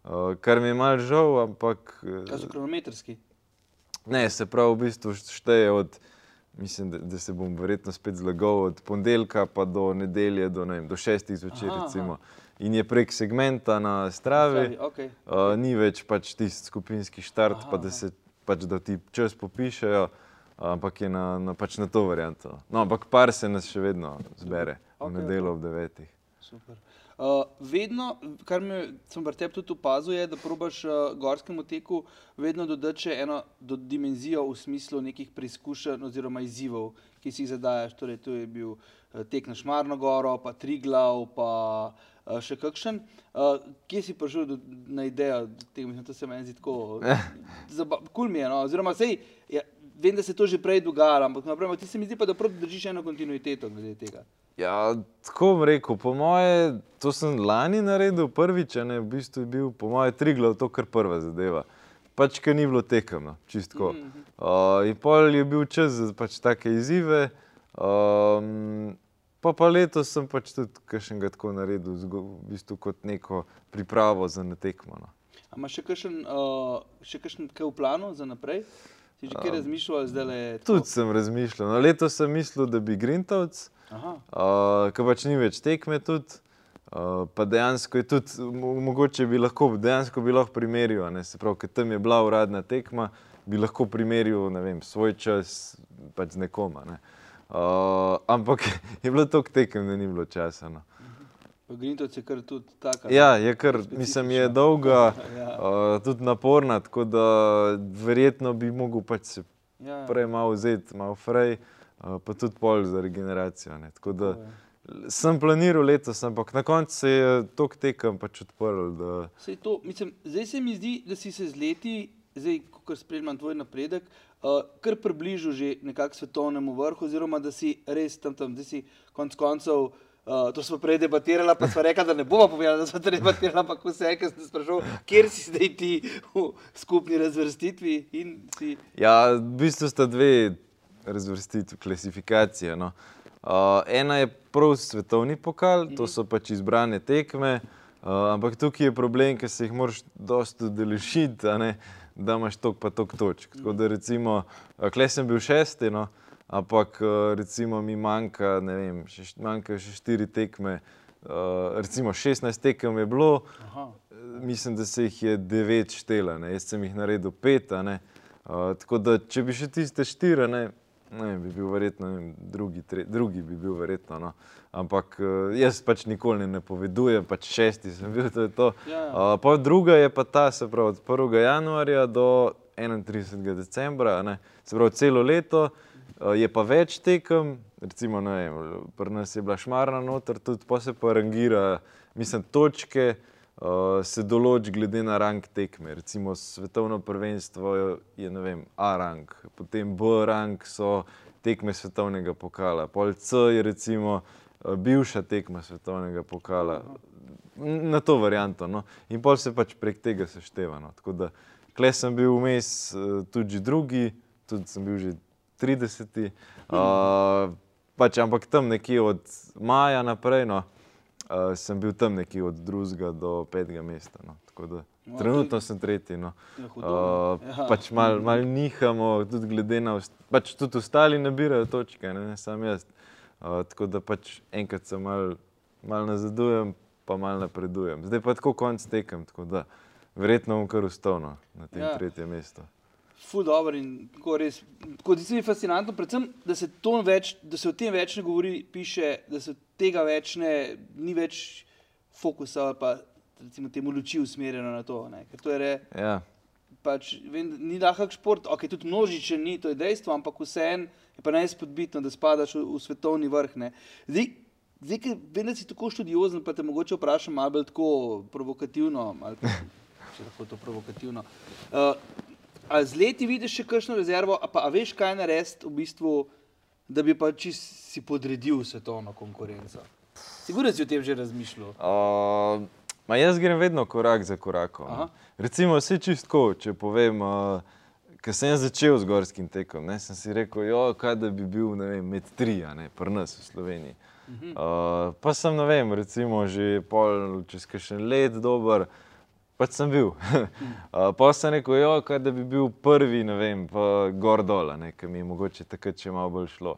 uh, kar mi je mal žal, ampak Kaj so kronometrski? Ne, se pravi, v bistvu šteje od. Mislim, da, da se bom verjetno spet zlagal od ponedeljka pa do nedelje, do, ne vem, do šestih zvečer. Aha, aha. recimo. In je prek segmenta na stravi. Okay. Uh, ni več pač tisti skupinski štart, Aha, pa da, aha. se, pač, da ti čas popišejo, ampak je na, na, pač na to varianto. No, ampak par se nas še vedno zbere Okej, v nedeljo ob devetih. Super. Uh, vedno, kar me, sem pri tebi tudi opazil, je, da probaš uh, gorskemu teku vedno dodati še eno do dimenzijo v smislu nekih preizkušenj oziroma izzivov, ki si jih zadajaš. Torej, to je bil uh, tek na Šmarno goro, pa Triglav, pa uh, še kakšen. Uh, kje si prišel do, na idejo tega? Mislim, to se meni zdi tako. <laughs> Kul cool mi je, no? oziroma sej, ja, vem, da se je to že prej dogajalo, ampak naprimer, ti se mi zdi pa, da prav držiš eno kontinuiteto glede tega. Ja, tako bom rekel, po moje, to sem lani naredil prvič, a ne, v bistvu je bil po moje triglav to kar prva zadeva. Pač, ker ni bilo tekem, no, čistko. Uh, in pol je bil čas za pač take izzive. Um, pa pa letos sem pač tudi kakšnega tako naredil, v bistvu kot neko pripravo za netekmo. No. A imaš še kakšen, uh, še kakšen kaj v planu za naprej? Si že kaj razmišljal, zdaj le je to? Tudi sem razmišljal. No, letos sem mislil, da bi Grintovc, Aha, uh, ker pač ni več tekme tudi. Uh, pa dejansko je tudi, mo- mogoče bi lahko, dejansko bi lahko primerjal, a ne, se pravi, ker tam je bila uradna tekma, bi lahko primerjal, ne vem, svoj čas pač z nekom. a Ne. Uh, ampak <laughs> je bilo toliko tekem, da ni bilo časa. No. pa Grintovc je kar tudi taka. Ja, je kar, mislim, je dolga, <laughs> Ja. uh, tudi naporna, tako da verjetno bi mogel pač se ja, prej malo vzeti, malo frej, uh, pa tudi pol za regeneracijo. Ne. Tako da sem planiral letos, ampak na koncu se je tok tekem pač odprl. Da, Sej to, mislim, zdaj se mi zdi, da si se z leti, zdaj, ko spremljam tvoj napredek, uh, kar približal že nekako svetovnemu vrhu, oziroma da si res tam, tam da si konec koncev. Uh, to smo prej debatirali, pa smo rekli, da ne bomo povedali, da smo to debatirali, ampak vse, kar sem sprašal, kjer si zdaj ti v skupni razvrstitvi in si. ja, v bistvu sta dve razvrstitvi, klasifikacije. No. Uh, ena je prav svetovni pokal, to so pač izbrane tekme, uh, ampak tukaj je problem, ker se jih moraš dosta ne, da imaš tok pa tok točk. Tako da recimo, uh, klej sem bil šesti, no, ampak recimo mi manjka, ne vem, še, manjkajo še štiri tekme, uh, recimo 16 tekem je bilo, Aha. mislim, da se jih je devet štela, ne? jaz sem jih naredil pet. Uh, tako da, če bi še tiste štiri, ne, ne bi bil verjetno ne drugi, tre, drugi bi bil verjetno. No. Ampak uh, jaz pač nikoli ne napovedujem, pač šesti sem bil, to je to. Ja. Uh, druga je pa ta, se pravi, od 1. januarja do 31. decembra, ne. se pravi, celo leto. Uh, je pa več tekem, recimo, vem, pri nas je bila šmarna noter, tudi pa se pa rangira, mislim, točke. uh, se določi glede na rang tekme. Recimo svetovno prvenstvo je, vem, A rang, potem B rang so tekme svetovnega pokala, pol C je recimo uh, bivša tekma svetovnega pokala. Na to varianto. No. In pol se pač prek tega sešteva. No. Tako da, kle sem bil vmes uh, tudi drugi, tudi sem bil že 30. Uh, pač, ampak tam nekje od maja naprej, no, uh, sem bil tam nekje od drugega do petega mesta. No. Da, no, trenutno sem tretji. No. Uh, ja. Pač malo mal nihamo, tudi glede na to, pač tudi ostali nabirajo točke, ne, ne samo jaz. Uh, tako da pač enkrat se malo mal nazadujem, pa malo napredujem. Zdaj pa tako konc tekem, tako da verjetno bom kar ustavno na tem ja. tretjem mestu ful dobro in tako res. Kot se mi je fascinantno, predvsem, da se, več, da se o tem več ne govori, piše, da se tega več ne, ni več fokusa ali pa recimo temu luči usmerjeno na to. Ne? Ker to je re, ja. pač, vem, ni lahak šport, ok, tudi množičen ni, to je dejstvo, ampak vseeno je pa najspodbitno, da spadaš v, v svetovni vrh. Ne? Zdaj, zdaj, ker vem, da si tako študiozen, pa te mogoče vprašam malo bolj tako provokativno, ali pa, <laughs> če lahko to provokativno. Uh, A z leti vidiš še kakšno rezervo, a pa a veš, kaj narediti, v bistvu, da bi pa si podredil svetovno konkurenco? Sigurno si o tem že razmišljal. Uh, ma jaz grem vedno korak za korakom. Aha. Recimo, vse čistko, če povem, uh, ker sem začel z gorskim tekom, ne, sem si rekel, jo, kaj da bi bil vem, med tri, a ne, prnas v Sloveniji. Uh, pa sem, ne vem, recimo že pol, čez kakšen let dober, pač sem bil. <laughs> uh, pa sem rekel, jo, kaj, da bi bil prvi, ne vem, pa gor dol, ki mi je mogoče takrat še malo bolj šlo.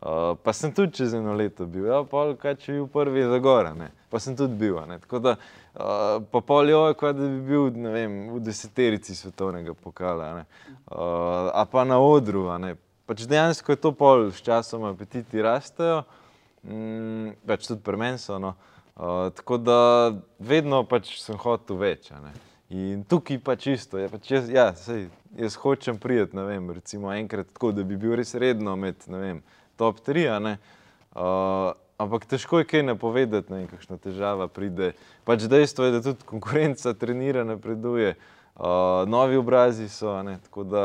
Uh, pa sem tudi čez eno leto bil, ja, pa kaj če bi bil prvi za gore, ne? pa sem tudi bil. Tako da, uh, pa pol jo, kaj, da bi bil vem, v deseterici svetovnega pokala, uh, a pa na odru. Pač dejansko je to pol, s časom apetiti rastejo, mm, več tudi premenso. No? Uh, tako da vedno pač sem hotel več. In tukaj pa čisto, je pač jaz, ja, sej, jaz hočem priti, ne vem, recimo enkrat tako, da bi bil res redno med, vem, top 3, ne. Uh, ampak težko je kaj napovedati, ne vem, kakšna težava pride. Pač dejstvo je, da tudi konkurenca trenira, napreduje, uh, novi obrazi so, ne, tako da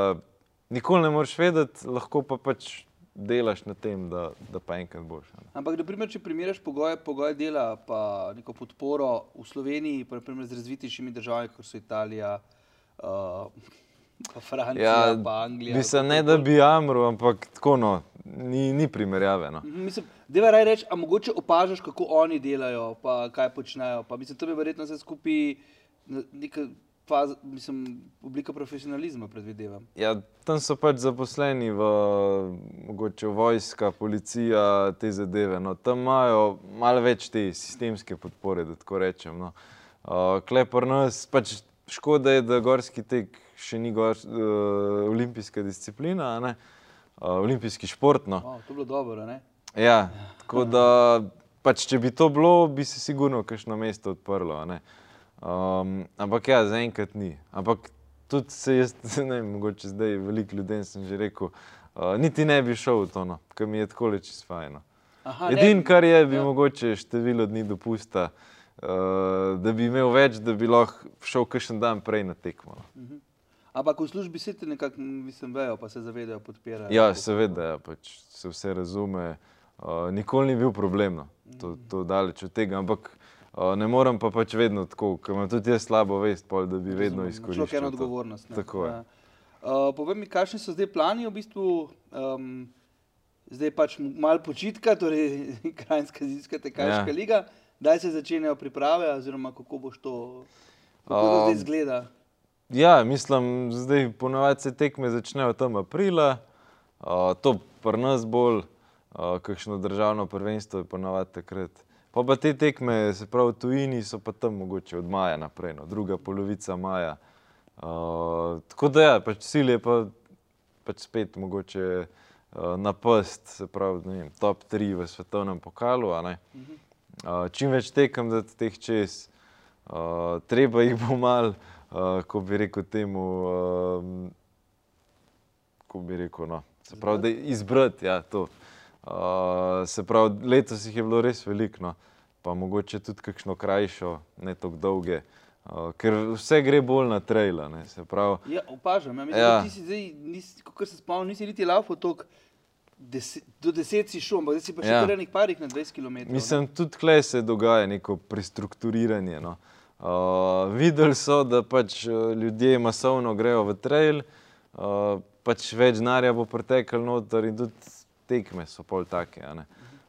nikoli ne moreš vedeti, lahko pa pač delaš na tem, da, da pa enkrat boš. Ne. Ampak, primer, če primerjaš pogoje, pogoje dela, pa neko podporo v Sloveniji, pa primer, z razvitejšimi državami, kot so Italija, uh, pa <laughs> Francija, ja, pa Anglija. Mislim, ne da bi jamro, ampak tako no, ni, ni primerjave. No. Mhm, mislim, Deva raj reči, a mogoče opažaš, kako oni delajo, pa kaj počnejo. Pa mislim, to bi verjetno vse skupaj nekaj faz, mislim, oblika profesionalizma, predvidevam. Ja, tam so pač zaposleni v mogoče vojska, policija, te zadeve. No, tam imajo malo več te sistemske podpore, da tako rečem. No. Uh, Klepor nas, pač škoda je, da gorski tek še ni gor, uh, olimpijska disciplina, uh, olimpijski šport. No. Oh, to je bilo dobro, ne? Ja, tako da, pač, če bi to bilo, bi se sigurno kakšno mesto odprlo. Uh, Um, ampak ja, zaenkrat ni. Ampak tudi se jaz, <laughs> ne vem, mogoče zdaj veliko ljudem sem že rekel, uh, niti ne bi šel v to, no, ker mi je tako leč izfajno. Edino, kar je, bi ja. mogoče število dni dopusta, uh, da bi imel več, da bi lahko šel kakšen dan prej na tekmo. Uh no. -huh. Mhm. Ampak v službi se ti nekako, mislim, vejo, pa se zavedajo, podpirajo. Ja, seveda, ja, pač se vse razume. Uh, nikoli ni bil problem, no. to, to daleč od tega. Ampak ne morem pa pač vedno tako, ker imam tudi jaz slabo vest, pol, da bi vedno izkoristil. Človek je ena odgovornost. Ne? Tako je. Ja. Uh, povej mi, kakšni so zdaj plani v bistvu, um, zdaj pač malo počitka, torej <laughs> krajinska zimska tekaška ja. liga, kdaj se začenjajo priprave, oziroma kako boš to, kako um, to zdaj izgleda? Ja, mislim, zdaj ponovadi se tekme začnejo tam aprila, uh, to pri nas bolj, uh, kakšno državno prvenstvo je ponovadi takrat. Pa pa te tekme, se pravi, tujini so pa tam mogoče od maja naprej, no, druga polovica maja. Uh, tako da, ja, pač cilj je pa pač spet mogoče uh, napast, se pravi, ne vem, top 3 v svetovnem pokalu. Uh, čim več tekem, da teh čez, uh, treba jih bo mal, uh, ko bi rekel temu, uh, ko bi rekel, no, se pravi, da izbrati, ja, to. Uh, se pravi, letos jih je bilo res veliko. No. pa mogoče tudi kakšno krajšo, ne tako dolge. Uh, ker vse gre bolj na traila. Ne, pravi, Ja, opažam, ja, mislim, Ja. ti si zdaj, kot se spomnim, nisi niti laufal toliko, deset, do deset si šel, ampak zdaj si pa še Ja. kar enih parih na 20 km. Mislim, tudi tukaj se dogaja neko prestrukturiranje. No. Uh, videli so, da pač ljudje masovno grejo v trail, uh, pač več denarja bo pretekel noter in tudi tekme so pol take.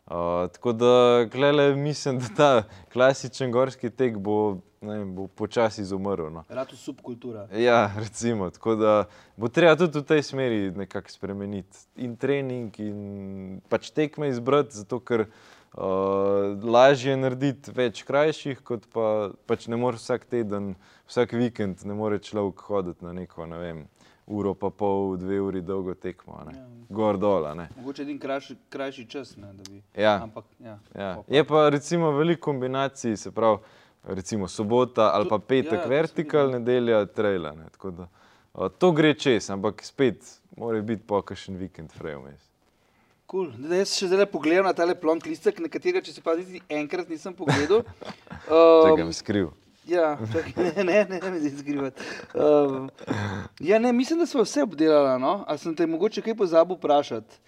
Uh, tako da klele, mislim, da ta klasičen gorski tek bo, ne bo počasi izumrl. No. Rado subkultura. Ja, recimo, tako da bo treba tudi v tej smeri nekako spremeniti in trening, in pač tekme izbrati, zato ker uh, lažje je narediti več krajših, kot pa pač ne moreš vsak teden, vsak vikend, ne more človek hoditi na neko, ne vem, uro pa pol, dve uri dolgo tekmo. Ja. gor dol. Mogoče edin krajši, krajši čas, ne, bi. Ja. Ampak, ja. Ja. Je pa recimo veliko kombinacij, se pravi, recimo sobota ali pa petek ja, sem vertikal, nedelja trailer. Ne, tako da, uh, to gre čez, ampak spet mora biti pa kakšen vikend fraj vmes. Cool. Da, jaz še zdaj pogledam na tale plonk listek, na katerega, če se pa niti enkrat nisem pogledal. <laughs> Um, mi skriv. Ja, čakaj, <laughs> ne, ne, ne, ne, ne skrivati. Um, ja, ne, mislim, da smo vse obdelali. No? A sem te mogoče kaj pozabil vprašati?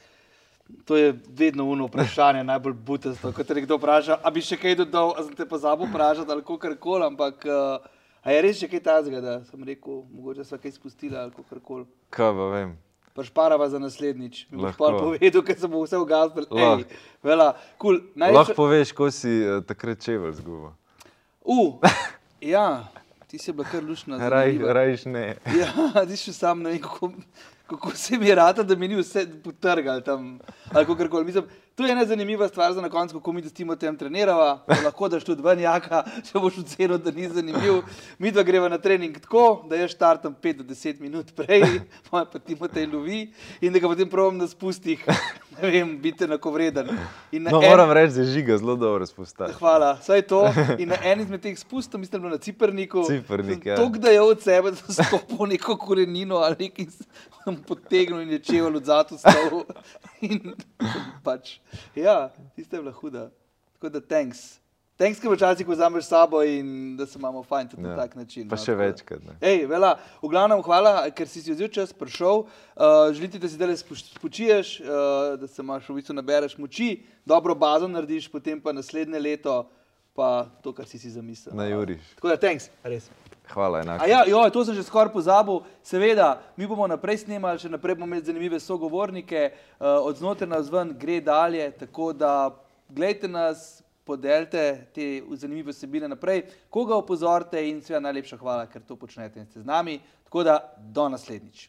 To je vedno uno vprašanje, najbolj butasto. Ko te nekdo vpraša, a bi še kaj dodal, a sem te pozabil vprašati ali kako koli, ampak uh, je res še kaj tazga, da sem rekel, mogoče sva kaj spustila ali kako koli. Kaj pa vem. Pašparava za naslednjič. Mi boš Lahko. pa povedal, ker se bo vse ugasnil. Lahko. Vela, cool. Lahko Najlepša... poveš, ko si uh, takrat čevelj zgubil. Uh, ja, ti si bila kar lušna. Raj, rajš ne. Ja, <laughs> ti še sam ne vem, kako, kako se mi je rata, da mi ni vse potrgal tam. Mislim, to je ena zanimiva stvar za na koncu, kako mi s Timotejem trenirava. Da lahko daš tudi ven jaka, če boš ocenil, da ni zanimiv. Mi dva greva na trening tako, da jaz štartam 5 do 10 minut prej, <laughs> pa me pa Timotej lovi in da ga potem provam na spustih, <laughs> ne vem, biti enakovreden. In na No, en- moram reči, da je žiga zelo dobro spostavljen. Hvala, vsaj to. <laughs> In na enem izmed teh spustov, mislim, da je na Ciprniku, Ciprnik, ja. to, da je od sebe stopil neko korenino ali nekaj potegnil in je čevel od zatu stol. <laughs> In pač, ja, tiste je bila huda. Tako da thanks. Thanks, ker včasih vzameš sabo in da se imamo fajn tudi ja. na Ja. tak način. Pa no, še večkrat. Ne. Ej, vela, v glavnem hvala, ker si si vzel čas, prišel. Uh, želite, da si zdaj spočiješ, uh, da se imaš v bistvu nabereš moči, dobro bazo narediš, potem pa naslednje leto pa to, kar si si zamislil. Na juriš. Tako da, thanks, res. Hvala, enako. A ja, joj, to sem že skoraj pozabil. Seveda, mi bomo naprej snemali, še naprej bomo imeli zanimive sogovornike, uh, od znotraj nas ven gre dalje, tako da gledajte nas, podelite te zanimive vsebine naprej, koga opozorite in seveda najlepša hvala, ker to počnete in ste z nami. Tako da, do naslednjič.